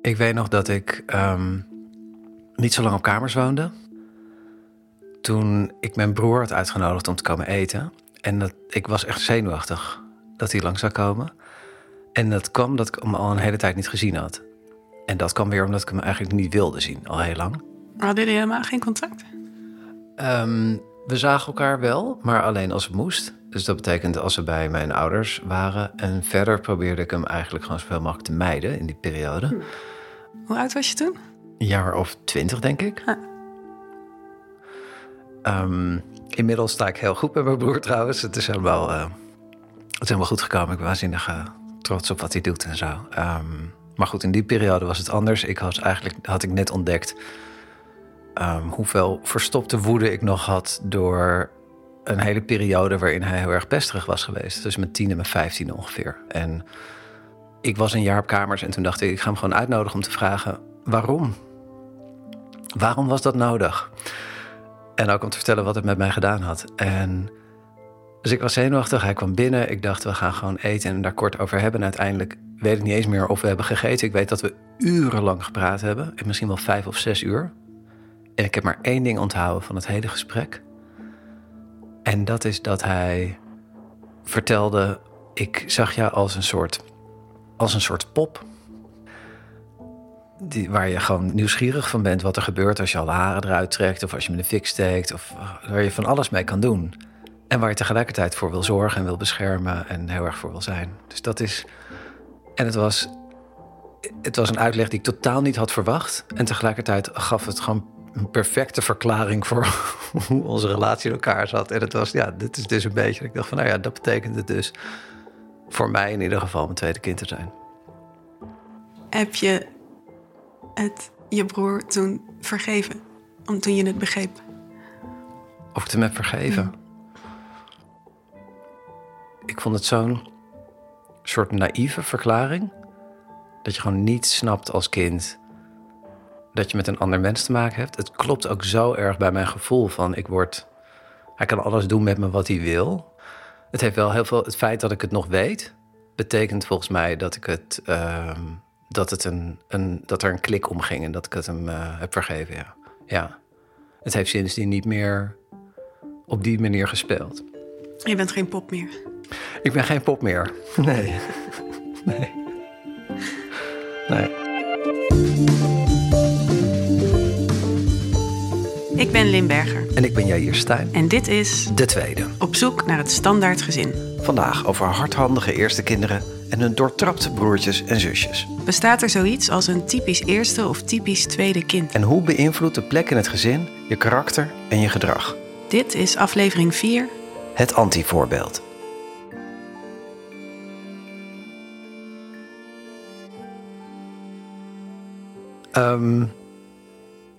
Ik weet nog dat ik ehm, niet zo lang op kamers woonde. Toen ik mijn broer had uitgenodigd om te komen eten. En dat, ik was echt zenuwachtig dat hij lang zou komen. En dat kwam dat ik hem al een hele tijd niet gezien had. En dat kwam weer omdat ik hem eigenlijk niet wilde zien, al heel lang. Hadden jullie helemaal geen contact? Ehm, we zagen elkaar wel, maar alleen als het moest. Dus dat betekent als ze bij mijn ouders waren. En verder probeerde ik hem eigenlijk gewoon zoveel mogelijk te mijden in die periode. Hoe oud was je toen? Een jaar of twintig, denk ik. Ah. Ehm, inmiddels sta ik heel goed met mijn broer trouwens. Het is helemaal, eh, het is helemaal goed gekomen. Ik ben waanzinnig eh, trots op wat hij doet en zo. Ehm, maar goed, in die periode was het anders. Ik was eigenlijk, had ik net ontdekt ehm, hoeveel verstopte woede ik nog had door een hele periode waarin hij heel erg pesterig was geweest. Dus mijn tien en mijn vijftien ongeveer. En ik was een jaar op kamers en toen dacht ik, ik ga hem gewoon uitnodigen om te vragen waarom. Waarom was dat nodig? En ook om te vertellen wat het met mij gedaan had. En dus ik was zenuwachtig. Hij kwam binnen. Ik dacht, we gaan gewoon eten en daar kort over hebben. En uiteindelijk weet ik niet eens meer of we hebben gegeten. Ik weet dat we urenlang gepraat hebben. En misschien wel vijf of zes uur. En ik heb maar één ding onthouden van het hele gesprek. En dat is dat hij vertelde: Ik zag jou als een soort, als een soort pop. Die, waar je gewoon nieuwsgierig van bent wat er gebeurt als je al haren eruit trekt. Of als je met een fik steekt. Of waar je van alles mee kan doen. En waar je tegelijkertijd voor wil zorgen en wil beschermen. En heel erg voor wil zijn. Dus dat is. En het was. Het was een uitleg die ik totaal niet had verwacht. En tegelijkertijd gaf het gewoon een perfecte verklaring voor hoe onze relatie in elkaar zat. En het was, ja, dit is dus een beetje. Ik dacht van, nou ja, dat betekent het dus voor mij in ieder geval mijn tweede kind te zijn. Heb je het je broer toen vergeven? Om toen je het begreep? Of ik het hem heb vergeven. Ik vond het zo'n soort naïeve verklaring. Dat je gewoon niet snapt als kind dat je met een ander mens te maken hebt. Het klopt ook zo erg bij mijn gevoel van ik word. Hij kan alles doen met me wat hij wil. Het heeft wel heel veel. Het feit dat ik het nog weet, betekent volgens mij dat ik het. ehm, dat, het een, een, dat er een klik omging en dat ik het hem eh, heb vergeven. Ja. ja. Het heeft sindsdien niet meer op die manier gespeeld. Je bent geen pop meer. Ik ben geen pop meer. Nee. Nee. Nee. Ik ben Limberger En ik ben Jair Stijn. en dit is De tweede. Op zoek naar het standaard gezin. Vandaag over hardhandige eerste kinderen en hun doortrapte broertjes en zusjes. Bestaat er zoiets als een typisch eerste of typisch tweede kind? En hoe beïnvloedt de plek in het gezin je karakter en je gedrag? Dit is aflevering 4. Het antivoorbeeld. Ehm,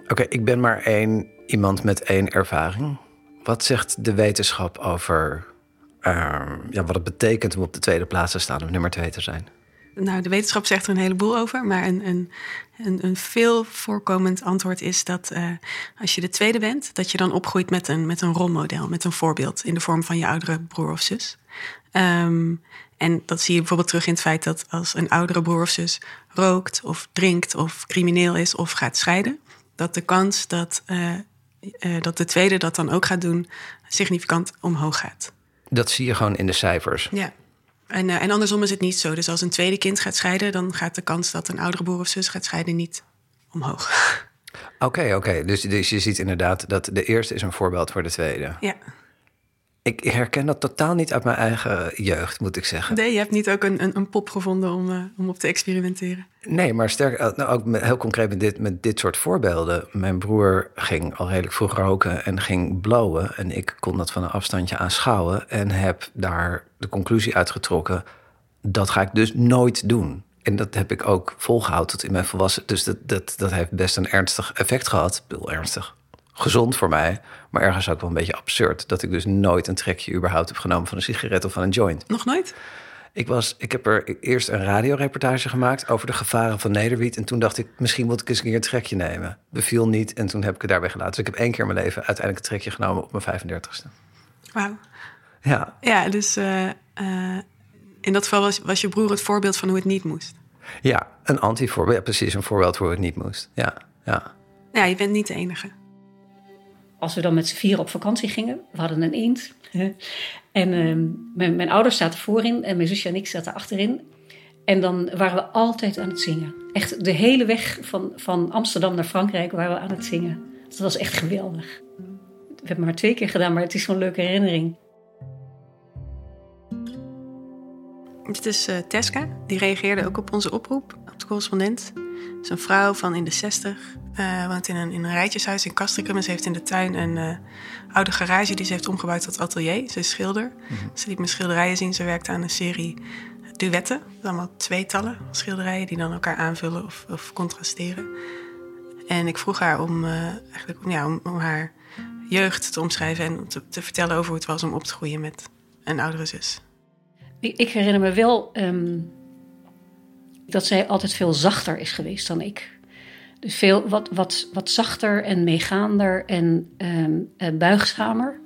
Oké, ik ben maar één iemand met één ervaring. Wat zegt de wetenschap over ehm, ja, wat het betekent om op de tweede plaats te staan, om nummer twee te zijn? Nou, de wetenschap zegt er een heleboel over, maar een, een, een, een veel voorkomend antwoord is dat eh, als je de tweede bent, dat je dan opgroeit met een, met een rolmodel, met een voorbeeld in de vorm van je oudere broer of zus. Ehm, en dat zie je bijvoorbeeld terug in het feit dat als een oudere broer of zus rookt of drinkt of crimineel is of gaat scheiden, dat de kans dat, eh, eh, dat de tweede dat dan ook gaat doen significant omhoog gaat. Dat zie je gewoon in de cijfers. Ja. En, eh, en andersom is het niet zo. Dus als een tweede kind gaat scheiden, dan gaat de kans dat een oudere broer of zus gaat scheiden niet omhoog. Oké, oké. Dus, dus je ziet inderdaad dat de eerste is een voorbeeld voor de tweede. ja. Ik herken dat totaal niet uit mijn eigen jeugd, moet ik zeggen. Nee, je hebt niet ook een, een, een pop gevonden om, eh, om op te experimenteren. Nee, maar sterk, nou, ook met, heel concreet met dit, met dit soort voorbeelden. Mijn broer ging al redelijk vroeg roken en ging blowen. En ik kon dat van een afstandje aanschouwen. En heb daar de conclusie uitgetrokken: dat ga ik dus nooit doen. En dat heb ik ook volgehouden tot in mijn volwassen. Dus dat, dat, dat heeft best een ernstig effect gehad. Bedoel, ernstig. Gezond voor mij, maar ergens ook wel een beetje absurd. Dat ik dus nooit een trekje überhaupt heb genomen van een sigaret of van een joint. Nog nooit? Ik, was, ik heb er eerst een radioreportage gemaakt over de gevaren van nederwiet. En toen dacht ik, misschien moet ik eens een keer een trekje nemen. Beviel niet en toen heb ik het daarbij gelaten. Dus ik heb één keer in mijn leven uiteindelijk een trekje genomen op mijn 35ste. Wauw. Ja, Ja, dus eh, eh, in dat geval was, was je broer het voorbeeld van hoe het niet moest. Ja, een anti-voorbeeld. Ja, precies, een voorbeeld hoe het niet moest. Ja, ja. Ja, je bent niet de enige. Als we dan met z'n vier op vakantie gingen, we hadden een eend. En ehm, mijn, mijn ouders zaten voorin en mijn zusje en ik zaten achterin. En dan waren we altijd aan het zingen. Echt de hele weg van, van Amsterdam naar Frankrijk waren we aan het zingen. Dat was echt geweldig. We hebben maar twee keer gedaan, maar het is zo'n leuke herinnering. Dit is uh, Teska. Die reageerde ook op onze oproep, op de correspondent. Is een vrouw van in de 60. Uh, woont in een, in een rijtjeshuis in Castricum. En ze heeft in de tuin een uh, oude garage die ze heeft omgebouwd tot atelier. Ze is schilder. Mm-hmm. Ze liet me schilderijen zien. Ze werkte aan een serie duetten. Allemaal tweetallen schilderijen die dan elkaar aanvullen of, of contrasteren. En ik vroeg haar om, uh, eigenlijk, ja, om, om, haar jeugd te omschrijven en te, te, vertellen over hoe het was om op te groeien met een oudere zus. Ik, ik herinner me wel um, dat zij altijd veel zachter is geweest dan ik. Dus veel wat, wat, wat zachter en meegaander en um, buigzamer.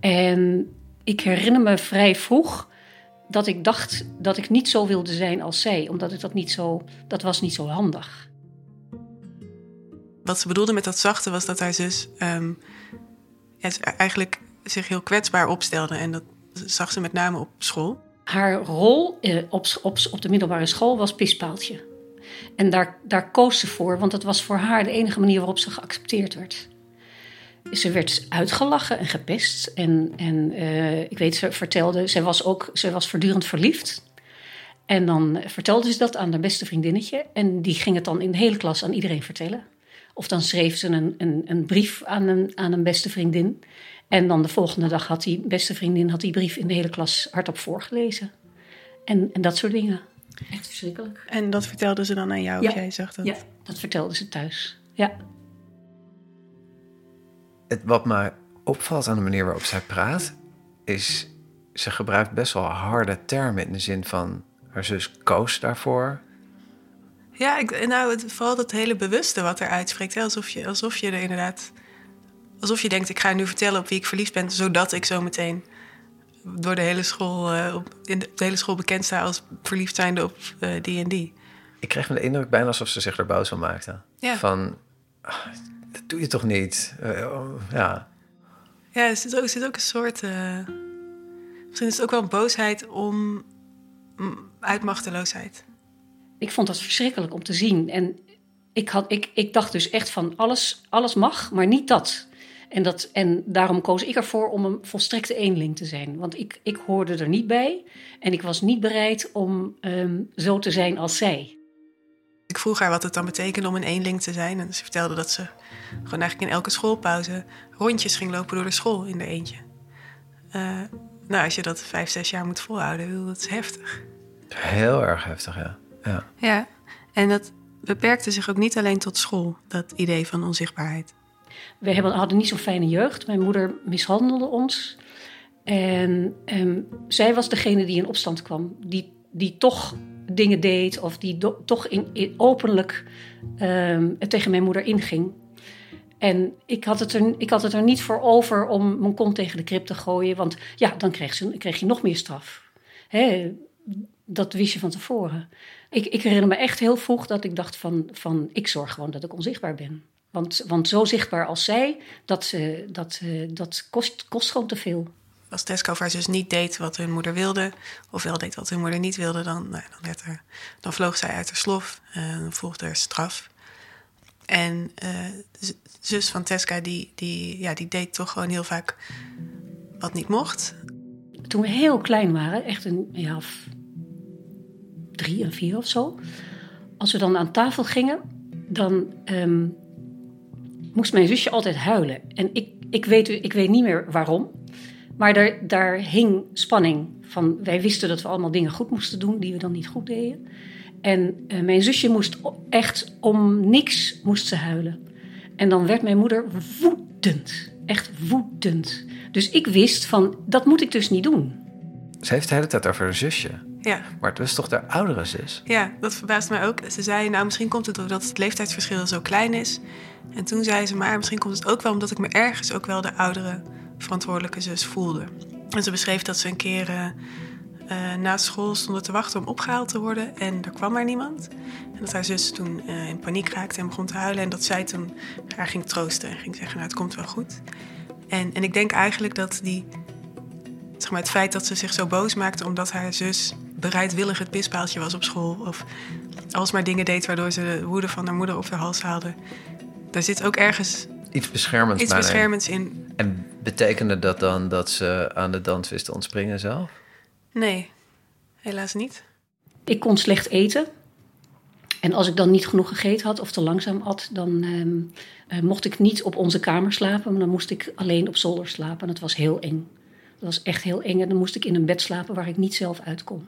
En ik herinner me vrij vroeg dat ik dacht dat ik niet zo wilde zijn als zij, omdat ik dat niet zo, dat was niet zo handig. Wat ze bedoelde met dat zachte was dat haar zus um, eigenlijk zich heel kwetsbaar opstelde. En dat zag ze met name op school. Haar rol eh, op, op, op de middelbare school was pispaaltje. En daar, daar koos ze voor, want dat was voor haar de enige manier waarop ze geaccepteerd werd. Ze werd uitgelachen en gepest. En, en uh, ik weet, ze vertelde, ze was ook ze was voortdurend verliefd. En dan vertelde ze dat aan haar beste vriendinnetje. En die ging het dan in de hele klas aan iedereen vertellen. Of dan schreef ze een, een, een brief aan een, aan een beste vriendin. En dan de volgende dag had die beste vriendin had die brief in de hele klas hardop voorgelezen. En, en dat soort dingen. Echt verschrikkelijk. En dat vertelde ze dan aan jou, ja. of jij zag dat? Ja, dat vertelde ze thuis. Ja. Het, wat mij opvalt aan de manier waarop zij praat, is ze gebruikt best wel harde termen in de zin van haar zus koos daarvoor. Ja, ik, nou, het, vooral dat hele bewuste wat er uitspreekt. Hè? Alsof, je, alsof je er inderdaad. Alsof je denkt, ik ga nu vertellen op wie ik verliefd ben, zodat ik zo meteen door de hele school, uh, op, in de, de, hele school bekend sta als verliefd zijnde op uh, die en die. Ik kreeg me de indruk bijna alsof ze zich er boos van maakte. Ja. Van, ah, dat doe je toch niet? Uh, ja. Ja, er zit ook, er zit ook een soort. misschien is het ook wel een boosheid om. uit machteloosheid. Ik vond dat verschrikkelijk om te zien. En ik, had, ik, ik dacht dus echt van alles, alles mag, maar niet dat. En, dat. en daarom koos ik ervoor om een volstrekte eenling te zijn. Want ik, ik hoorde er niet bij. En ik was niet bereid om um, zo te zijn als zij. Ik vroeg haar wat het dan betekende om een eenling te zijn. En ze vertelde dat ze gewoon eigenlijk in elke schoolpauze rondjes ging lopen door de school in de eentje. Uh, nou, als je dat vijf, zes jaar moet volhouden, dat is heftig. Heel erg heftig, ja. Ja, ja. en dat beperkte zich ook niet alleen tot school, dat idee van onzichtbaarheid. We hebben, hadden niet zo'n fijne jeugd. Mijn moeder mishandelde ons. En um, zij was degene die in opstand kwam. Die, die toch dingen deed of die toch in, openlijk um, tegen mijn moeder inging. En ik had, het er, ik had het er niet voor over om mijn kont tegen de krip te gooien. Want ja, dan kreeg, ze, kreeg je nog meer straf. Hè, dat wist je van tevoren. Ik, ik herinner me echt heel vroeg dat ik dacht van, van... ik zorg gewoon dat ik onzichtbaar ben. Want, want zo zichtbaar als zij, dat, uh, dat, uh, dat kost, kost gewoon te veel. Als Tesco of haar zus niet deed wat hun moeder wilde, of wel deed wat hun moeder niet wilde, dan, nou, dan, werd er, dan vloog zij uit haar slof. en dan volgde er straf. En uh, zus van Tesca, die, die, ja, die deed toch gewoon heel vaak wat niet mocht. Toen we heel klein waren, echt een ja, drie en vier of zo. Als we dan aan tafel gingen, dan um, moest mijn zusje altijd huilen. En ik, ik, weet, ik weet niet meer waarom. Maar daar, daar hing spanning van. Wij wisten dat we allemaal dingen goed moesten doen die we dan niet goed deden. En uh, mijn zusje moest echt om niks moest ze huilen. En dan werd mijn moeder woedend. Echt woedend. Dus ik wist van, dat moet ik dus niet doen. Ze heeft de hele tijd over een zusje. Ja. Maar het was toch de oudere zus? Ja, dat verbaast mij ook. Ze zei, nou misschien komt het doordat het leeftijdsverschil zo klein is. En toen zei ze, maar misschien komt het ook wel omdat ik me ergens ook wel de oudere verantwoordelijke zus voelde. En ze beschreef dat ze een keer uh, uh, na school stonden te wachten om opgehaald te worden. En er kwam maar niemand. En dat haar zus toen uh, in paniek raakte en begon te huilen. En dat zij toen haar ging troosten en ging zeggen, nou het komt wel goed. En, en ik denk eigenlijk dat die, zeg maar, het feit dat ze zich zo boos maakte... omdat haar zus bereidwillig het pispaaltje was op school... of alsmaar dingen deed waardoor ze de woede van haar moeder op haar hals haalde... daar zit ook ergens iets beschermends, iets beschermends in. En betekende dat dan dat ze aan de dans wist te ontspringen zelf? Nee, helaas niet. Ik kon slecht eten. En als ik dan niet genoeg gegeten had of te langzaam at, dan ehm, eh, mocht ik niet op onze kamer slapen, maar dan moest ik alleen op zolder slapen. En dat was heel eng. Dat was echt heel eng. En dan moest ik in een bed slapen waar ik niet zelf uit kon.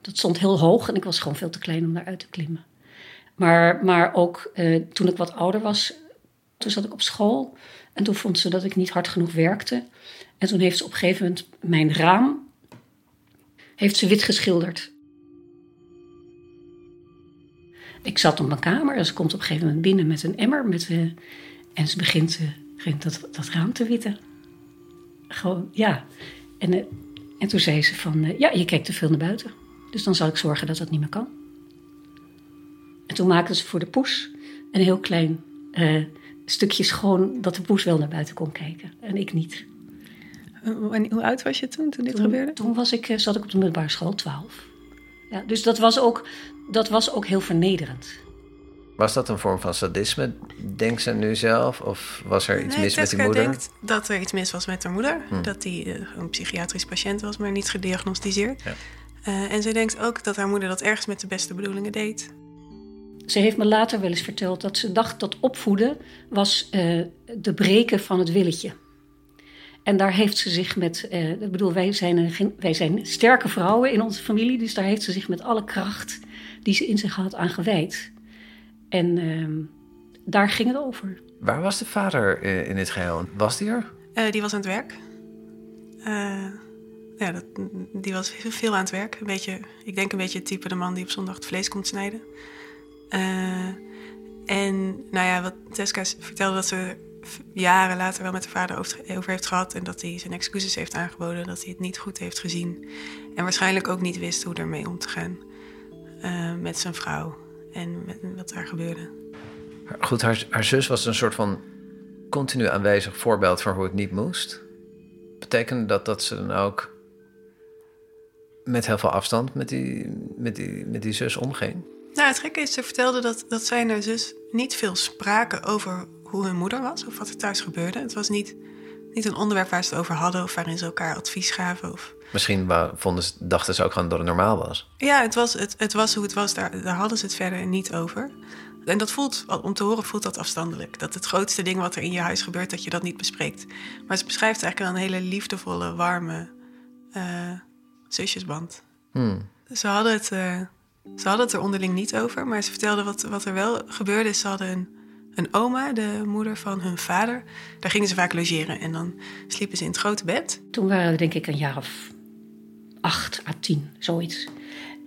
Dat stond heel hoog en ik was gewoon veel te klein om daaruit te klimmen. Maar, maar ook eh, toen ik wat ouder was, toen zat ik op school. En toen vond ze dat ik niet hard genoeg werkte. En toen heeft ze op een gegeven moment mijn raam heeft ze wit geschilderd. Ik zat op mijn kamer en ze komt op een gegeven moment binnen met een emmer. Met, uh, en ze begint, uh, begint dat, dat raam te witten. Gewoon, ja. En, en toen zei ze van, ja, je kijkt te veel naar buiten. Dus dan zal ik zorgen dat dat niet meer kan. En toen maakte ze voor de poes een heel klein stukje schoon... dat de poes wel naar buiten kon kijken en ik niet. hoe oud was je toen, toen dit gebeurde? Toen was ik, zat ik op de middelbare school, 12. Ja, dus dat was, ook, dat was ook heel vernederend. Was dat een vorm van sadisme, denkt ze nu zelf? Of was er iets nee, mis Teska met die moeder? denkt dat er iets mis was met haar moeder. Hm. Dat die uh, een psychiatrisch patiënt was, maar niet gediagnosticeerd. Ja. Uh, en ze denkt ook dat haar moeder dat ergens met de beste bedoelingen deed. Ze heeft me later wel eens verteld dat ze dacht dat opvoeden was uh, de breken van het willetje. En daar heeft ze zich met, uh, ik bedoel, wij zijn, wij zijn sterke vrouwen in onze familie, dus daar heeft ze zich met alle kracht die ze in zich had aan gewijd. En uh, daar ging het over. Waar was de vader in dit geheel? Was die er? Uh, die was aan het werk. Ja, die was veel aan het werk. Een beetje, ik denk een beetje het type de man die op zondag het vlees komt snijden. Uh, en nou ja, wat Teska vertelde dat ze jaren later wel met de vader over heeft gehad. En dat hij zijn excuses heeft aangeboden. Dat hij het niet goed heeft gezien. En waarschijnlijk ook niet wist hoe ermee om te gaan. Uh, met zijn vrouw. En met wat daar gebeurde. Goed, haar, haar zus was een soort van continu aanwezig voorbeeld van hoe het niet moest. Betekende dat dat ze dan ook met heel veel afstand met die, met die, met die zus omging? Nou, het gekke is, ze vertelde dat, dat zij en haar zus niet veel spraken over hoe hun moeder was of wat er thuis gebeurde. Het was niet, niet een onderwerp waar ze het over hadden of waarin ze elkaar advies gaven. Of... Misschien vonden ze, dachten ze ook gewoon dat het normaal was. Ja, het was, het, het was hoe het was. Daar, daar hadden ze het verder niet over. En dat voelt, om te horen, voelt dat afstandelijk. Dat het grootste ding wat er in je huis gebeurt, dat je dat niet bespreekt. Maar ze beschrijft eigenlijk een hele liefdevolle, warme uh, zusjesband. Hmm. Ze hadden het... Uh, ze hadden het er onderling niet over, maar ze vertelden wat, wat er wel gebeurde. Ze hadden een, een oma, de moeder van hun vader. Daar gingen ze vaak logeren en dan sliepen ze in het grote bed. Toen waren we denk ik een jaar of acht à tien, zoiets.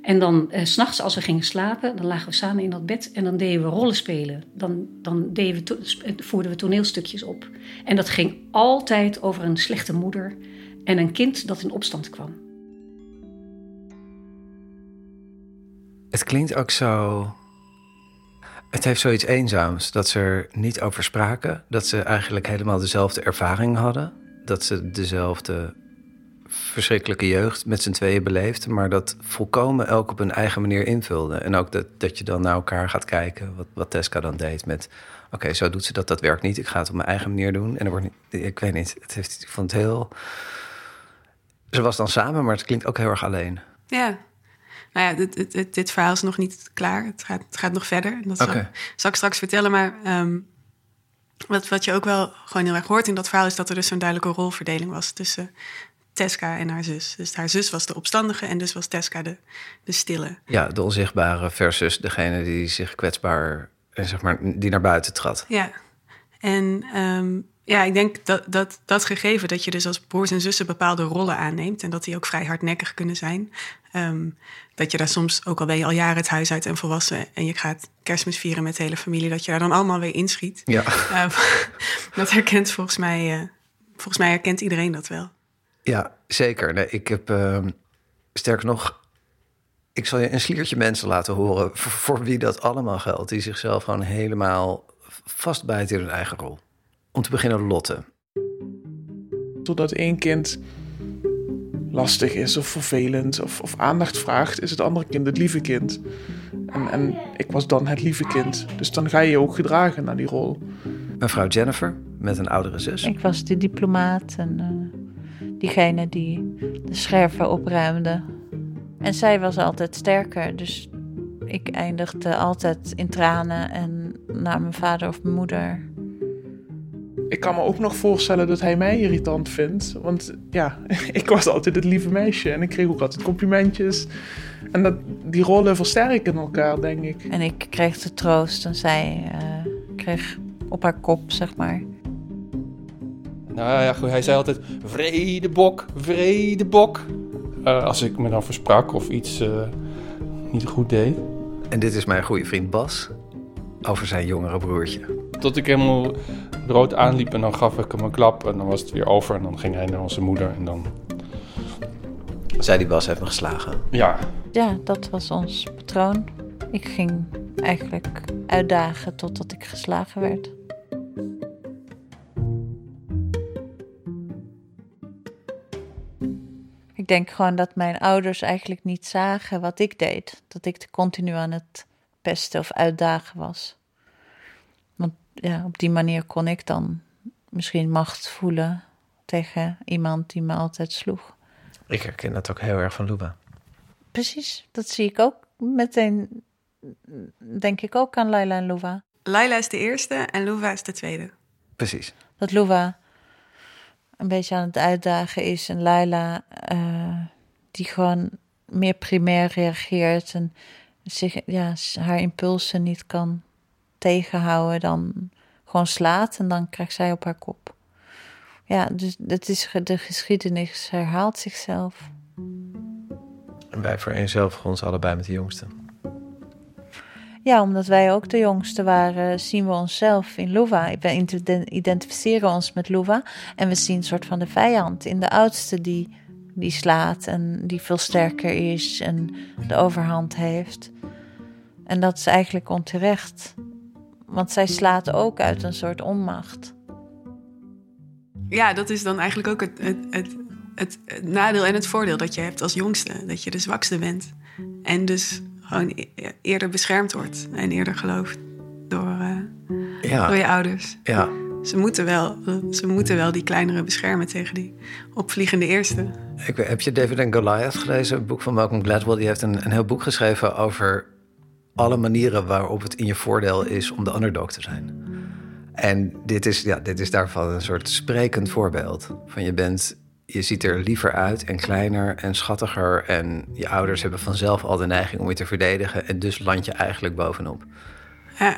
En dan eh, s'nachts als we gingen slapen, dan lagen we samen in dat bed en dan deden we rollen spelen. Dan, dan deden we to voerden we toneelstukjes op. En dat ging altijd over een slechte moeder en een kind dat in opstand kwam. Het klinkt ook zo. Het heeft zoiets eenzaams dat ze er niet over spraken. Dat ze eigenlijk helemaal dezelfde ervaring hadden. Dat ze dezelfde verschrikkelijke jeugd met z'n tweeën beleefden. Maar dat volkomen elk op hun eigen manier invulde. En ook dat, dat je dan naar elkaar gaat kijken. Wat, wat Tesca dan deed met. Oké, zo doet ze dat, dat werkt niet. Ik ga het op mijn eigen manier doen. En er wordt niet. Ik weet niet. Het heeft, ik vond het heel. Ze was dan samen, maar het klinkt ook heel erg alleen. Ja, nou ja, dit, dit, dit, verhaal is nog niet klaar. Het gaat, het gaat nog verder. En dat okay. zal, zal, ik straks vertellen. Maar um, wat, wat je ook wel gewoon heel erg hoort in dat verhaal... is dat er dus zo'n duidelijke rolverdeling was tussen Tesca en haar zus. Dus haar zus was de opstandige en dus was Tesca de, de stille. Ja, de onzichtbare versus degene die zich kwetsbaar... zeg maar, die naar buiten trad. Ja, en... Um, ja, ik denk dat, dat dat gegeven dat je dus als broers en zussen bepaalde rollen aanneemt en dat die ook vrij hardnekkig kunnen zijn. Um, dat je daar soms, ook al ben je al jaren het huis uit en volwassen en je gaat kerstmis vieren met de hele familie, dat je daar dan allemaal weer inschiet. Ja. Uh, dat herkent volgens mij, uh, volgens mij herkent iedereen dat wel. Ja, zeker. Nee, ik heb. Uh, Sterker nog, ik zal je een sliertje mensen laten horen voor, voor wie dat allemaal geldt. Die zichzelf gewoon helemaal vastbijten in hun eigen rol. Om te beginnen Lotte. Doordat één kind lastig is of vervelend of, of aandacht vraagt, is het andere kind het lieve kind. En, en ik was dan het lieve kind. Dus dan ga je je ook gedragen naar die rol. Mevrouw Jennifer met een oudere zus. Ik was de diplomaat en eh, diegene die de scherven opruimde. En zij was altijd sterker, dus ik eindigde altijd in tranen en naar mijn vader of mijn moeder. Ik kan me ook nog voorstellen dat hij mij irritant vindt. Want ja, ik was altijd het lieve meisje en ik kreeg ook altijd complimentjes. En dat, die rollen versterken elkaar, denk ik. En ik kreeg de troost en zij uh, kreeg op haar kop, zeg maar. Nou ja, goed, hij zei altijd: vredebok, vredebok. Uh, als ik me dan versprak of iets uh, niet goed deed. En dit is mijn goede vriend Bas over zijn jongere broertje. Tot ik helemaal rood aanliep en dan gaf ik hem een klap en dan was het weer over. En dan ging hij naar onze moeder en dan... Zij die Bas heeft me geslagen? Ja. Ja, dat was ons patroon. Ik ging eigenlijk uitdagen totdat ik geslagen werd. Ik denk gewoon dat mijn ouders eigenlijk niet zagen wat ik deed. Dat ik continu aan het pesten of uitdagen was. Want ja, op die manier kon ik dan misschien macht voelen tegen iemand die me altijd sloeg. Ik herken dat ook heel erg van Luba. Precies, dat zie ik ook meteen. Denk ik ook aan Laila en Luva. Laila is de eerste en Luva is de tweede. Precies. Dat Luva een beetje aan het uitdagen is en Laila uh, die gewoon meer primair reageert en zich, ja, haar impulsen niet kan tegenhouden, dan gewoon slaat en dan krijgt zij op haar kop. Ja, dus dat is, de geschiedenis herhaalt zichzelf. En wij vereenzelvigen ons allebei met de jongste. Ja, omdat wij ook de jongste waren, zien we onszelf in Luva. We identificeren ons met Luva en we zien een soort van de vijand in de oudste die die slaat en die veel sterker is en de overhand heeft. En dat is eigenlijk onterecht, want zij slaat ook uit een soort onmacht. Ja, dat is dan eigenlijk ook het, het, het, het, nadeel en het voordeel dat je hebt als jongste. Dat je de zwakste bent. En dus gewoon e-, eerder beschermd wordt en eerder geloofd door, uh, ja. door je ouders. Ja. Ze moeten, wel, ze moeten wel die kleinere beschermen tegen die opvliegende eerste. Ik, heb je David and Goliath gelezen? Een boek van Malcolm Gladwell. Die heeft een, een heel boek geschreven over alle manieren waarop het in je voordeel is om de underdog te zijn. En dit is, ja, dit is daarvan een soort sprekend voorbeeld. Van je bent, je ziet er liever uit en kleiner en schattiger. En je ouders hebben vanzelf al de neiging om je te verdedigen. En dus land je eigenlijk bovenop. Ja,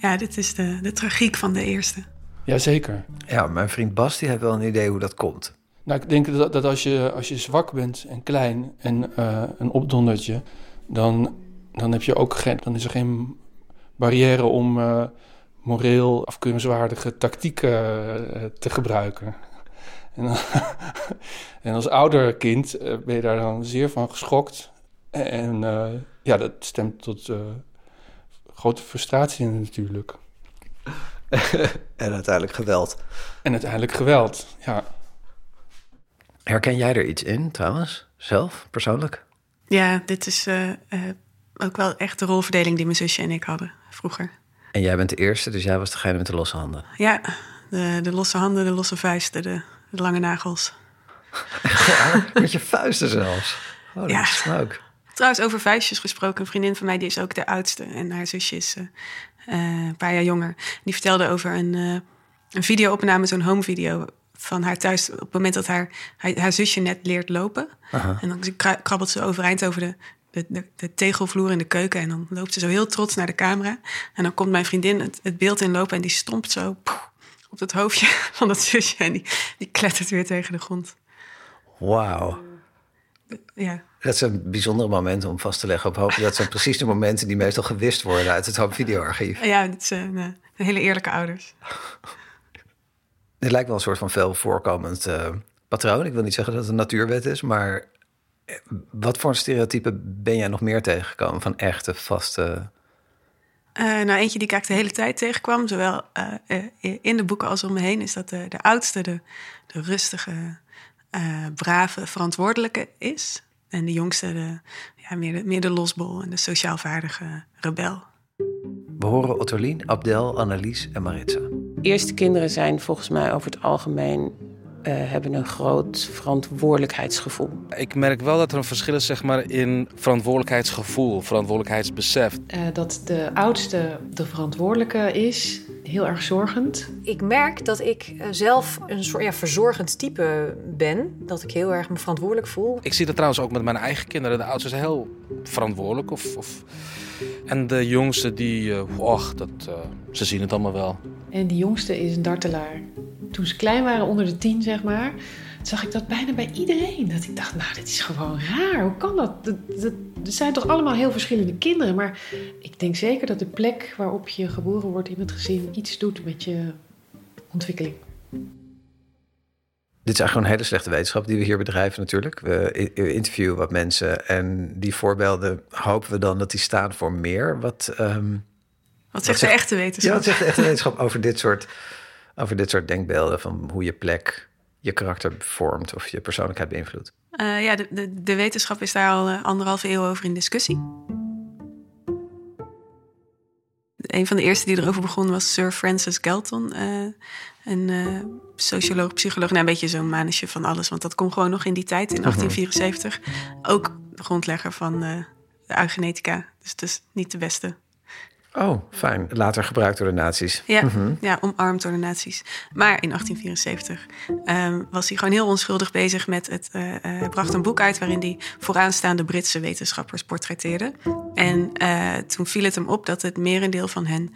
ja dit is de, de tragiek van de eerste. Jazeker. Ja, mijn vriend Bas die heeft wel een idee hoe dat komt. Nou, ik denk dat, dat als, je, als je zwak bent en klein en uh, een opdondertje, dan, dan, heb je ook geen, dan is er geen barrière om uh, moreel afkeurenswaardige tactieken uh, te gebruiken. En, en, als ouder kind ben je daar dan zeer van geschokt. En ja, dat stemt tot grote frustratie natuurlijk. en uiteindelijk geweld. En uiteindelijk geweld, ja. Herken jij er iets in trouwens, zelf, persoonlijk? Ja, dit is uh, uh, ook wel echt de rolverdeling die mijn zusje en ik hadden vroeger. En jij bent de eerste, dus jij was degene met de losse handen? Ja, de, de losse handen, de losse vuisten, de, de lange nagels. met je vuisten zelfs? Oh, ja. ook. Trouwens, over vuistjes gesproken. Een vriendin van mij die is ook de oudste. En haar zusje is uh, een paar jaar jonger. Die vertelde over een, een videoopname, zo'n home video van haar thuis. Op het moment dat haar, haar, haar zusje net leert lopen. Aha. En dan krabbelt ze overeind over de, de, de, tegelvloer in de keuken. En dan loopt ze zo heel trots naar de camera. En dan komt mijn vriendin het, het beeld inlopen en die stompt zo poef, op het hoofdje van dat zusje. En die, die klettert weer tegen de grond. Wauw. Ja. Dat zijn bijzondere momenten om vast te leggen op hoop. Dat zijn precies de momenten die meestal gewist worden uit het home videoarchief. Ja, het zijn uh, hele eerlijke ouders. Dit lijkt wel een soort van veel voorkomend uh, patroon. Ik wil niet zeggen dat het een natuurwet is, maar Wat voor stereotypen ben jij nog meer tegengekomen van echte, vaste... Uh, nou, eentje die ik eigenlijk de hele tijd tegenkwam, zowel uh, in de boeken als om me heen, is dat de, de oudste, de, de rustige, brave, verantwoordelijke is. En de jongste, de, ja, meer, de, meer de losbol en de sociaal vaardige rebel. We horen Ottolien, Abdel, Annelies en Maritza. Eerste kinderen zijn volgens mij over het algemeen uh, hebben een groot verantwoordelijkheidsgevoel. Ik merk wel dat er een verschil is zeg maar, in verantwoordelijkheidsgevoel, verantwoordelijkheidsbesef. Uh, dat de oudste de verantwoordelijke is, heel erg zorgend. Ik merk dat ik uh, zelf een soort ja, verzorgend type ben. Dat ik heel erg me verantwoordelijk voel. Ik zie dat trouwens ook met mijn eigen kinderen. De oudste is heel verantwoordelijk. Of, of... En de jongste, die, och, dat, ze zien het allemaal wel. En die jongste is een dartelaar toen ze klein waren, onder de tien zeg maar, zag ik dat bijna bij iedereen. Dat ik dacht, nou, dit is gewoon raar. Hoe kan dat? dat, zijn toch allemaal heel verschillende kinderen. Maar ik denk zeker dat de plek waarop je geboren wordt in het gezin iets doet met je ontwikkeling. Dit is eigenlijk een hele slechte wetenschap die we hier bedrijven natuurlijk. We interviewen wat mensen en die voorbeelden hopen we dan dat die staan voor meer. Wat, um, wat zegt de echte wetenschap? Ja, wat zegt de echte wetenschap over dit soort over dit soort denkbeelden van hoe je plek je karakter vormt of je persoonlijkheid beïnvloedt? Uh, ja, de, de, de, wetenschap is daar al uh, anderhalve eeuw over in discussie. Een van de eerste die erover begon was Sir Francis Galton. Uh, een socioloog, psycholoog. Nou, een beetje zo'n manusje van alles. Want dat kon gewoon nog in die tijd, in 1874. Mhm. Ook de grondlegger van de eugenetica. Dus het is niet de beste Oh, fijn. Later gebruikt door de nazi's. Ja, mm ja omarmd door de nazi's. Maar in 1874 um, was hij gewoon heel onschuldig bezig met het... Uh, hij bracht een boek uit waarin hij vooraanstaande Britse wetenschappers portretteerde. En uh, toen viel het hem op dat het merendeel van hen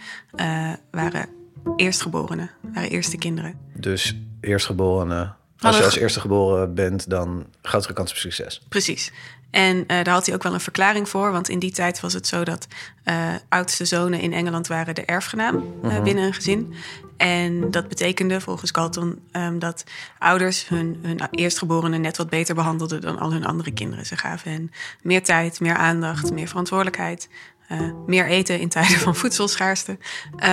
waren eerstgeborenen. Waren eerste kinderen. Dus eerstgeborenen... Als je als eerste geboren bent, dan grotere kans op succes. Precies. En uh, daar had hij ook wel een verklaring voor. Want in die tijd was het zo dat uh, oudste zonen in Engeland waren de erfgenaam uh, uh-huh. binnen een gezin. En dat betekende volgens Galton um, dat ouders hun, hun eerstgeborenen net wat beter behandelden dan al hun andere kinderen. Ze gaven hen meer tijd, meer aandacht, meer verantwoordelijkheid, meer eten in tijden van voedselschaarste.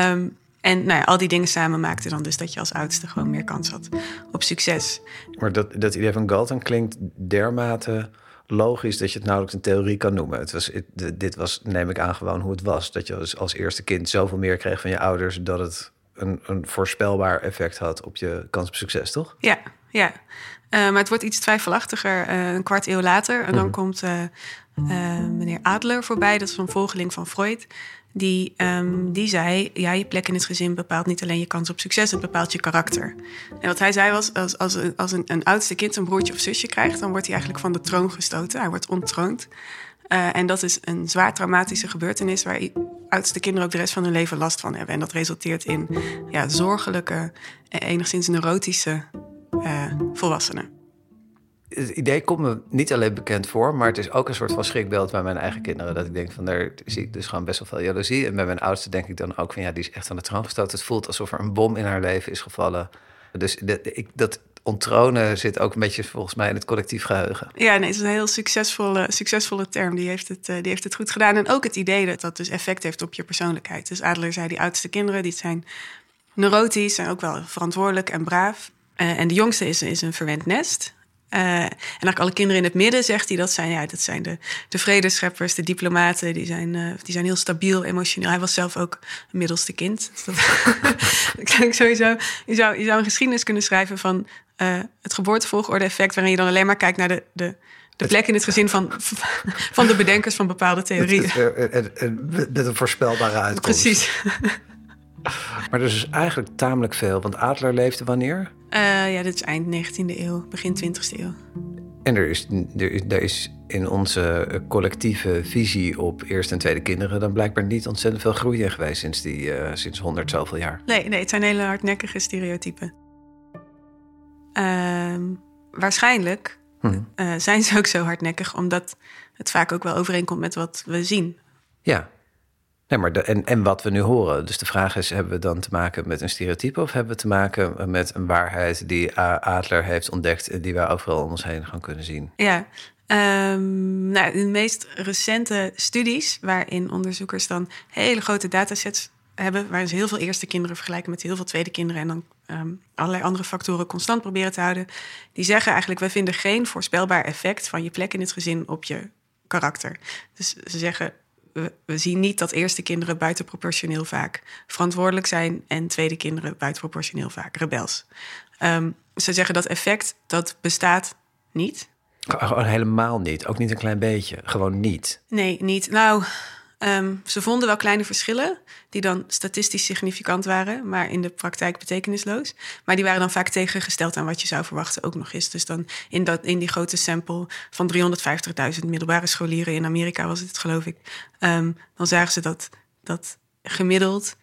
Um, en nou ja, al die dingen samen maakten dan dus dat je als oudste gewoon meer kans had op succes. Maar dat, dat idee van Galton klinkt dermate logisch dat je het nauwelijks een theorie kan noemen. Het was, het, dit was, neem ik aan, gewoon hoe het was. Dat je als, als eerste kind zoveel meer kreeg van je ouders... dat het een, een voorspelbaar effect had op je kans op succes, toch? Ja, ja. Uh, maar het wordt iets twijfelachtiger uh, een kwart eeuw later. En dan mm. komt uh, meneer Adler voorbij, dat is een volgeling van Freud... Die, um, die zei: Ja, je plek in het gezin bepaalt niet alleen je kans op succes, het bepaalt je karakter. En wat hij zei was: Als, als, een, als een, een oudste kind een broertje of zusje krijgt, dan wordt hij eigenlijk van de troon gestoten. Hij wordt onttroond. Uh, en dat is een zwaar traumatische gebeurtenis waar oudste kinderen ook de rest van hun leven last van hebben. En dat resulteert in ja, zorgelijke, enigszins neurotische uh, volwassenen het idee komt me niet alleen bekend voor, maar het is ook een soort van schrikbeeld bij mijn eigen kinderen. Dat ik denk van daar zie ik dus gewoon best wel veel jaloezie. En bij mijn oudste denk ik dan ook van ja, die is echt aan de troon gestoten. Het voelt alsof er een bom in haar leven is gevallen. Dus dat, ik, dat onttronen zit ook een beetje volgens mij in het collectief geheugen. Ja, nee, het is een heel succesvolle, succesvolle term. Die heeft, het, uh, die heeft het goed gedaan. En ook het idee dat dat dus effect heeft op je persoonlijkheid. Dus Adler zei, die oudste kinderen, die zijn neurotisch en ook wel verantwoordelijk en braaf. Uh, en de jongste is, is een verwend nest. Uh, en eigenlijk alle kinderen in het midden zegt hij dat zijn, ja, dat zijn de, de vredescheppers, de diplomaten, die zijn, uh, die zijn heel stabiel, emotioneel. Hij was zelf ook een middelste kind. Dus dat, ik sowieso, je, zou, je zou een geschiedenis kunnen schrijven van uh, het geboortevolgorde-effect, waarin je dan alleen maar kijkt naar de, de, de plek in het gezin van, van de bedenkers van bepaalde theorieën. Met een voorspelbare uitkomst. Precies. Maar er is dus eigenlijk tamelijk veel. Want Adler leefde wanneer? Uh, ja, dit is eind 19e eeuw, begin 20e eeuw. En er is, er, is, er is in onze collectieve visie op eerste en tweede kinderen... dan blijkbaar niet ontzettend veel groei in geweest sinds, die, uh, sinds 100 zoveel jaar. Nee, nee, het zijn hele hardnekkige stereotypen. Uh, waarschijnlijk hm. uh, zijn ze ook zo hardnekkig... omdat het vaak ook wel overeenkomt met wat we zien. Ja, Nee, maar en, en wat we nu horen. Dus de vraag is: hebben we dan te maken met een stereotype of hebben we te maken met een waarheid die Adler heeft ontdekt en die wij overal om ons heen gaan kunnen zien? Ja, Um, nou, de meest recente studies, waarin onderzoekers dan hele grote datasets hebben, waarin ze heel veel eerste kinderen vergelijken met heel veel tweede kinderen en dan um, allerlei andere factoren constant proberen te houden, die zeggen eigenlijk: wij vinden geen voorspelbaar effect van je plek in het gezin op je karakter. Dus ze zeggen: we, we zien niet dat eerste kinderen buitenproportioneel vaak verantwoordelijk zijn en tweede kinderen buitenproportioneel vaak rebels. Um, ze zeggen dat effect dat bestaat niet. Gewoon helemaal niet. Ook niet een klein beetje. Gewoon niet. Nee, niet. Nou, um, ze vonden wel kleine verschillen die dan statistisch significant waren, maar in de praktijk betekenisloos. Maar die waren dan vaak tegengesteld aan wat je zou verwachten ook nog eens. Dus dan in, dat, in die grote sample van 350.000 middelbare scholieren in Amerika was het, geloof ik. Um, dan zagen ze dat, dat gemiddeld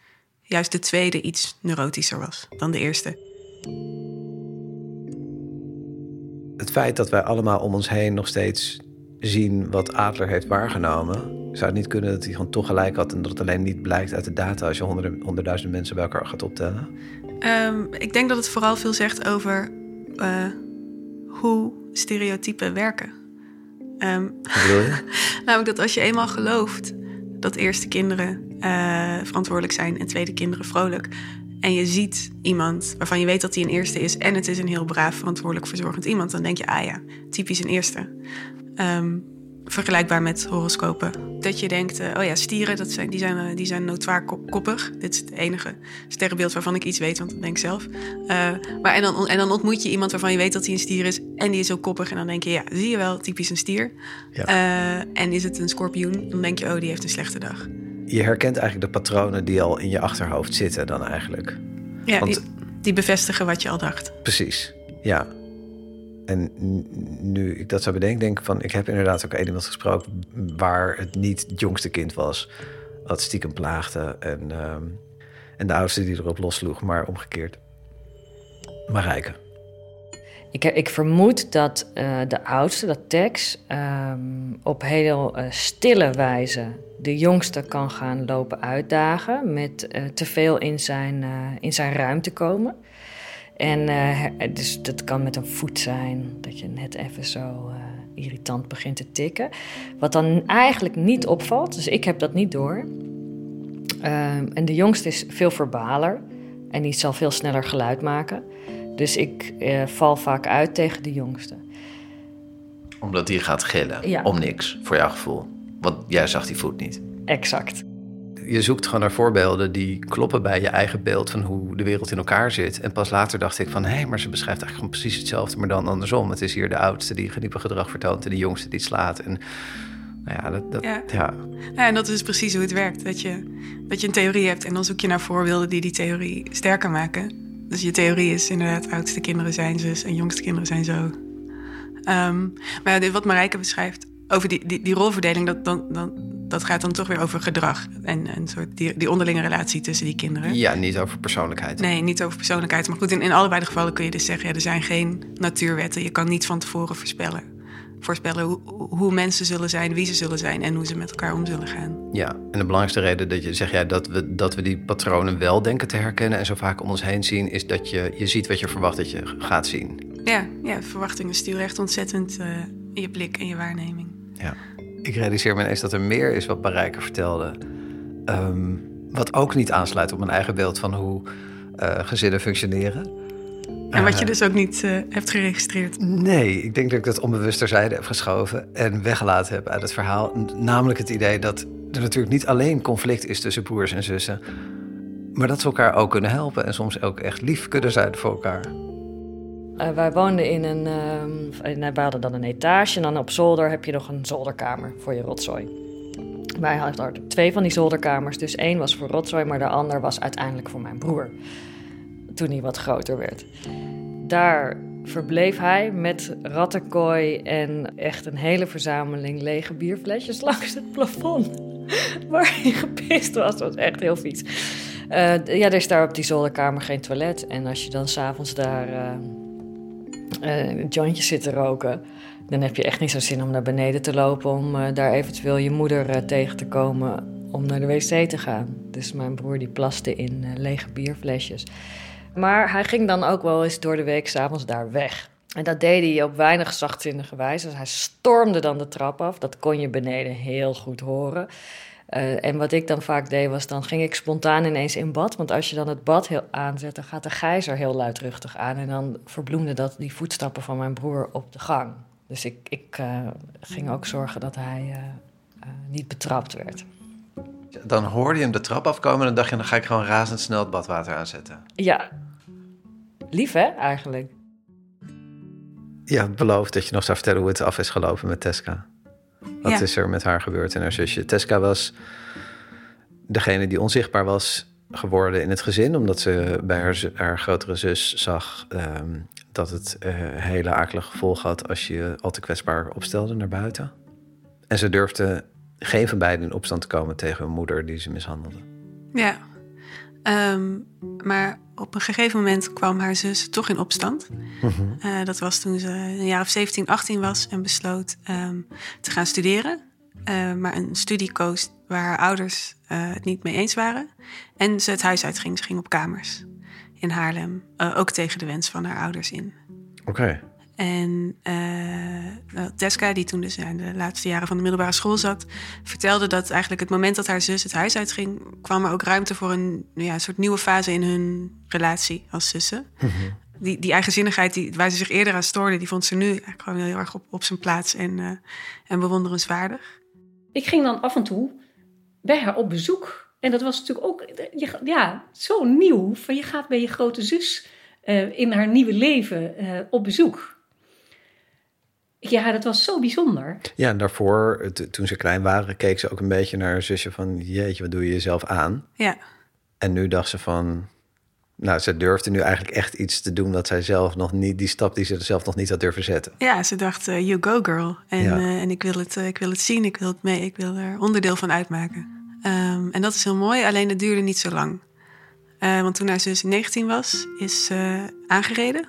juist de tweede iets neurotischer was dan de eerste. Het feit dat wij allemaal om ons heen nog steeds zien wat Adler heeft waargenomen, zou het niet kunnen dat hij gewoon toch gelijk had en dat het alleen niet blijkt uit de data als je honderden, honderdduizenden mensen bij elkaar gaat optellen? Um, ik denk dat het vooral veel zegt over uh, hoe stereotypen werken. Um, Wat bedoel je? namelijk dat als je eenmaal gelooft dat eerste kinderen uh, verantwoordelijk zijn en tweede kinderen vrolijk, en je ziet iemand waarvan je weet dat hij een eerste is en het is een heel braaf, verantwoordelijk, verzorgend iemand, dan denk je, ah ja, typisch een eerste. Um, vergelijkbaar met horoscopen. Dat je denkt, uh, oh ja, stieren, dat zijn, die, zijn, uh, die zijn notoir koppig. Dit is het enige sterrenbeeld waarvan ik iets weet, want dat denk ik zelf. Uh, maar en dan, en dan ontmoet je iemand waarvan je weet dat hij een stier is en die is ook koppig. En dan denk je, ja, zie je wel, typisch een stier. Ja. en is het een schorpioen, dan denk je, oh, die heeft een slechte dag je herkent eigenlijk de patronen die al in je achterhoofd zitten dan eigenlijk. Ja, Want, die, die, bevestigen wat je al dacht. Precies, ja. En nu ik dat zou bedenken, denk ik van... ik heb inderdaad ook iemand gesproken... waar het niet het jongste kind was... wat stiekem plaagde en, um, en de oudste die erop lossloeg, maar omgekeerd. Marijke. Ik, ik vermoed dat uh, de oudste, dat Tex, um, op heel uh, stille wijze de jongste kan gaan lopen uitdagen met uh, te veel in zijn, in zijn ruimte komen. En dus dat kan met een voet zijn, dat je net even zo irritant begint te tikken. Wat dan eigenlijk niet opvalt, dus ik heb dat niet door. Ehm, en de jongste is veel verbaler en die zal veel sneller geluid maken. Dus ik eh, val vaak uit tegen de jongste. Omdat die gaat gillen om niks, voor jouw gevoel. Want jij zag die voet niet. Exact. Je zoekt gewoon naar voorbeelden die kloppen bij je eigen beeld van hoe de wereld in elkaar zit. En pas later dacht ik van, hé, hey, maar ze beschrijft eigenlijk gewoon precies hetzelfde, maar dan andersom. Het is hier de oudste die geniepen gedrag vertoont en de jongste die slaat. En nou ja, dat, dat, ja. ja. ja. en dat is precies hoe het werkt. Dat je, dat je een theorie hebt en dan zoek je naar voorbeelden die die theorie sterker maken. Dus je theorie is inderdaad, oudste kinderen zijn zus en jongste kinderen zijn zo. Um, maar ja, wat Marijke beschrijft over die, die, die rolverdeling, dat, dan, dan, dat gaat dan toch weer over gedrag. En een soort die, die onderlinge relatie tussen die kinderen. Ja, niet over persoonlijkheid. Nee, niet over persoonlijkheid. Maar goed, in, in allebei de gevallen kun je dus zeggen, ja, er zijn geen natuurwetten. Je kan niet van tevoren voorspellen voorspellen hoe, hoe, mensen zullen zijn, wie ze zullen zijn en hoe ze met elkaar om zullen gaan. Ja, en de belangrijkste reden dat je zeg jij dat we, dat we die patronen wel denken te herkennen en zo vaak om ons heen zien, is dat je, je ziet wat je verwacht dat je gaat zien. Ja, ja verwachtingen sturen echt ontzettend uh, je blik en je waarneming. Ja, ik realiseer me ineens dat er meer is wat Marijke vertelde. Um, wat ook niet aansluit op mijn eigen beeld van hoe uh, gezinnen functioneren. En wat je eh, dus ook niet uh, hebt geregistreerd. Nee, ik denk dat ik dat onbewust terzijde heb geschoven en weggelaten heb uit het verhaal. Namelijk het idee dat er natuurlijk niet alleen conflict is tussen broers en zussen, maar dat ze elkaar ook kunnen helpen en soms ook echt lief kunnen zijn voor elkaar. Uh, wij woonden in een. Uh, wij hadden dan een etage en dan op zolder heb je nog een zolderkamer voor je rotzooi. Wij hadden twee van die zolderkamers, dus één was voor rotzooi, maar de ander was uiteindelijk voor mijn broer toen hij wat groter werd. Daar verbleef hij met rattenkooi en echt een hele verzameling lege bierflesjes langs het plafond. Waar hij gepist was. Dat was echt heel vies. Uh, ja, er is daar op die zolderkamer geen toilet. En als je dan s'avonds daar uh, uh, jointjes zit te roken... dan heb je echt niet zo zin om naar beneden te lopen... om daar eventueel je moeder tegen te komen om naar de wc te gaan. Dus mijn broer die plaste in lege bierflesjes. Maar hij ging dan ook wel eens door de week s'avonds daar weg. En dat deed hij op weinig zachtzinnige wijze. Dus hij stormde dan de trap af. Dat kon je beneden heel goed horen. Uh, en wat ik dan vaak deed, was dan ging ik spontaan ineens in bad. Want als je dan het bad heel aanzet, dan gaat de gijzer heel luidruchtig aan. En dan verbloemde dat die voetstappen van mijn broer op de gang. Dus ik, ik uh, ging ook zorgen dat hij uh, niet betrapt werd. Dan hoorde je hem de trap afkomen en dan dacht je... dan ga ik gewoon razendsnel het badwater aanzetten. Ja, lief hè, eigenlijk. Ja, beloof dat je nog zou vertellen hoe het af is gelopen met Tesca. Wat Ja. is er met haar gebeurd en haar zusje? Tesca was degene die onzichtbaar was geworden in het gezin, omdat ze bij haar, haar grotere zus zag ehm, dat het eh, hele akelige gevolg had als je je al te kwetsbaar opstelde naar buiten. En ze durfde geen van beiden in opstand te komen tegen hun moeder die ze mishandelde. Ja. Ehm, maar op een gegeven moment kwam haar zus toch in opstand. Eh, dat was toen ze een jaar of 17, 18 was en besloot ehm, te gaan studeren. Eh, maar een studie koos waar haar ouders eh, het niet mee eens waren. En ze het huis uitging. Ze ging op kamers in Haarlem. Ook tegen de wens van haar ouders in. Oké. En eh nou, Teska, die toen dus in de laatste jaren van de middelbare school zat, vertelde dat eigenlijk het moment dat haar zus het huis uitging, kwam er ook ruimte voor een nou ja, soort nieuwe fase in hun relatie als zussen. Die, die eigenzinnigheid die, waar ze zich eerder aan stoorde, die vond ze nu eigenlijk gewoon heel erg op, op zijn plaats en, eh, en bewonderenswaardig. Ik ging dan af en toe bij haar op bezoek. En dat was natuurlijk ook ja, zo nieuw. Van je gaat bij je grote zus eh, in haar nieuwe leven eh, op bezoek. Ja, dat was zo bijzonder. Ja, en daarvoor, toen ze klein waren, keek ze ook een beetje naar haar zusje van... jeetje, wat doe je jezelf aan? Ja, En nu dacht ze van... Nou, ze durfde nu eigenlijk echt iets te doen... dat zij zelf nog niet, die stap die ze zelf nog niet had durven zetten. ja ze dacht, eh, you go girl. En, Ja. eh, en ik, wil het, eh, ik wil het zien, ik wil het mee, ik wil er onderdeel van uitmaken. Ehm, en dat is heel mooi, alleen het duurde niet zo lang. Eh, want toen haar zus 19 was, is ze aangereden.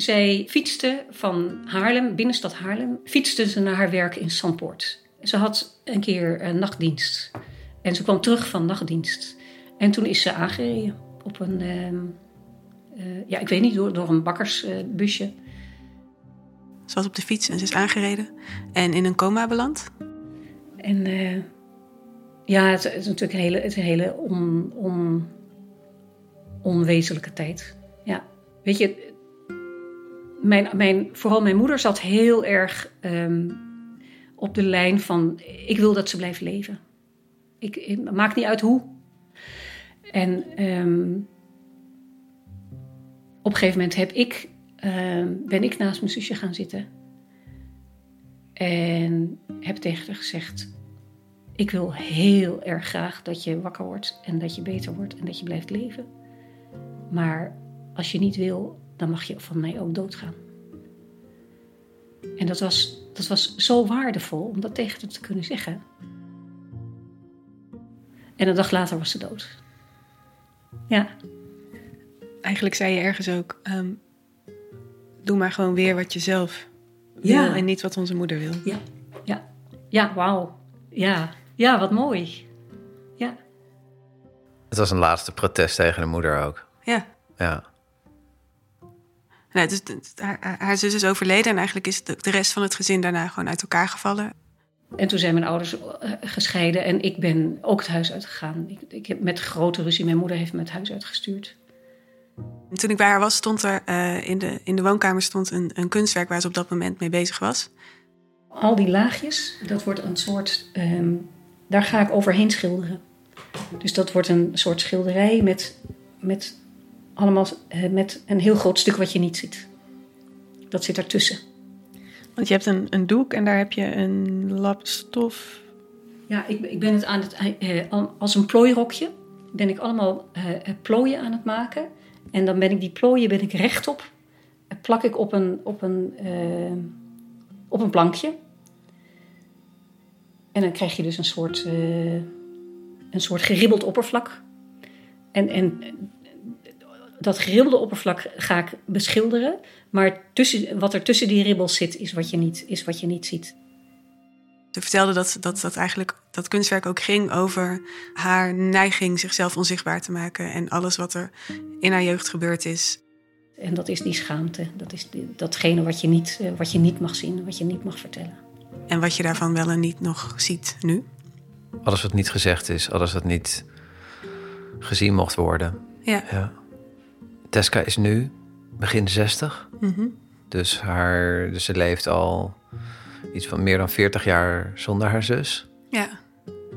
Zij fietste van Haarlem, binnenstad Haarlem, fietste ze naar haar werk in Zandpoort. Ze had een keer een nachtdienst. En ze kwam terug van nachtdienst. En toen is ze aangereden op een, ehm, eh, ja, ik weet niet, door, door een bakkersbusje. Ze was op de fiets en ze is aangereden en in een coma beland. En eh, ja, het, het is natuurlijk een hele, het is een hele on, on, onwezenlijke tijd. Ja, weet je, mijn, mijn, vooral mijn moeder zat heel erg ehm, op de lijn van... ik wil dat ze blijft leven. Ik, maakt niet uit hoe. En ehm, op een gegeven moment heb ik, ehm, ben ik naast mijn zusje gaan zitten... En heb tegen haar gezegd: Ik wil heel erg graag dat je wakker wordt en dat je beter wordt en dat je blijft leven. Maar als je niet wil, dan mag je van mij ook doodgaan. En dat was, dat was zo waardevol om dat tegen haar te kunnen zeggen. En een dag later was ze dood. Ja. Eigenlijk zei je ergens ook: ehm, doe maar gewoon weer wat je zelf wil Ja. en niet wat onze moeder wil. Ja, ja, ja, wauw. Ja, ja, wat mooi. Ja. Het was een laatste protest tegen de moeder ook. Ja. Ja. Nee, dus haar, zus is overleden en eigenlijk is de, de rest van het gezin daarna gewoon uit elkaar gevallen. En toen zijn mijn ouders eh, gescheiden en ik ben ook het huis uitgegaan. Ik, ik heb met grote ruzie, mijn moeder heeft me het huis uitgestuurd. En toen ik bij haar was, stond er eh, in, de, in de woonkamer stond een, een kunstwerk waar ze op dat moment mee bezig was. Al die laagjes, dat wordt een soort, ehm, daar ga ik overheen schilderen. Dus dat wordt een soort schilderij met, met, allemaal, eh, met een heel groot stuk wat je niet ziet. Dat zit ertussen. Want je hebt een, een doek en daar heb je een lap stof. Ja, ik, ik ben het aan het, eh, al- als een plooirokje ben ik allemaal eh, eh, plooien aan het maken. En dan ben ik die plooien ben ik rechtop. Plak ik op een, op een, eh, op een plankje. En dan krijg je dus een soort, eh, een soort geribbeld oppervlak. En, en dat geribbelde oppervlak ga ik beschilderen. Maar tussen, wat er tussen die ribbels zit, is wat je niet, is wat je niet ziet. Ze vertelde dat, dat, dat eigenlijk dat kunstwerk ook ging over haar neiging zichzelf onzichtbaar te maken en alles wat er in haar jeugd gebeurd is. En dat is die schaamte. Dat is die, datgene wat je, niet, eh, wat je niet mag zien, wat je niet mag vertellen. En wat je daarvan wel en niet nog ziet nu? Alles wat niet gezegd is, alles wat niet gezien mocht worden. Ja. ja. Teska is nu begin 60. Mhm. Dus, haar, dus ze leeft al iets van meer dan 40 jaar zonder haar zus. Ja,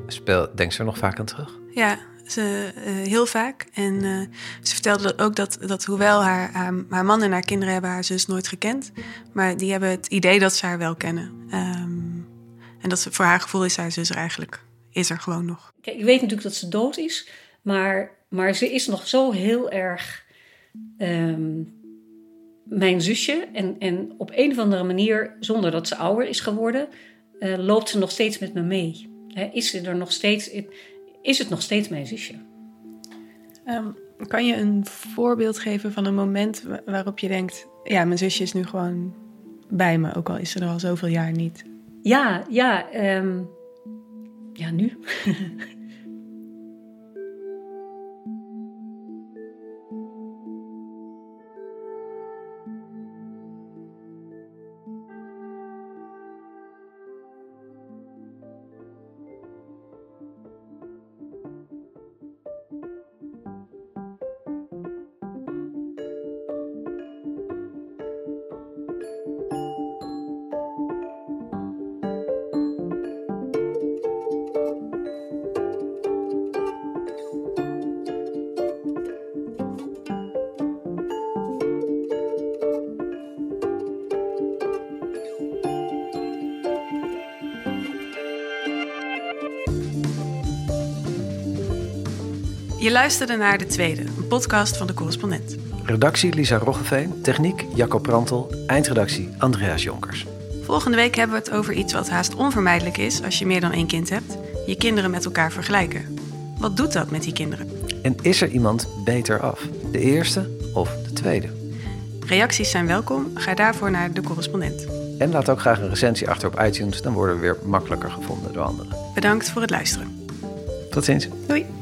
Speel, denkt ze er nog vaak aan terug? ja ze, eh, heel vaak. En eh, ze vertelde ook dat, dat hoewel haar, haar, haar man en haar kinderen hebben haar zus nooit gekend... maar die hebben het idee dat ze haar wel kennen. Ehm, en dat ze, voor haar gevoel is haar zus er eigenlijk is er gewoon nog. Kijk, ik weet natuurlijk dat ze dood is, maar, maar ze is nog zo heel erg ehm, mijn zusje. En, en op een of andere manier, zonder dat ze ouder is geworden, eh, loopt ze nog steeds met me mee. Is, ze er nog steeds, is het nog steeds mijn zusje? Ehm, kan je een voorbeeld geven van een moment wa- waarop je denkt... ja, mijn zusje is nu gewoon bij me, ook al is ze er al zoveel jaar niet. Ja, ja, ehm, ja, nu. Je luisterde naar De Tweede, een podcast van de correspondent. Redactie Lisa Roggeveen, techniek Jacob Prantel, eindredactie Andreas Jonkers. Volgende week hebben we het over iets wat haast onvermijdelijk is als je meer dan één kind hebt: je kinderen met elkaar vergelijken. Wat doet dat met die kinderen? En is er iemand beter af? De eerste of de tweede? Reacties zijn welkom. Ga daarvoor naar de correspondent. En laat ook graag een recensie achter op iTunes, dan worden we weer makkelijker gevonden door anderen. Bedankt voor het luisteren. Tot ziens. Doei.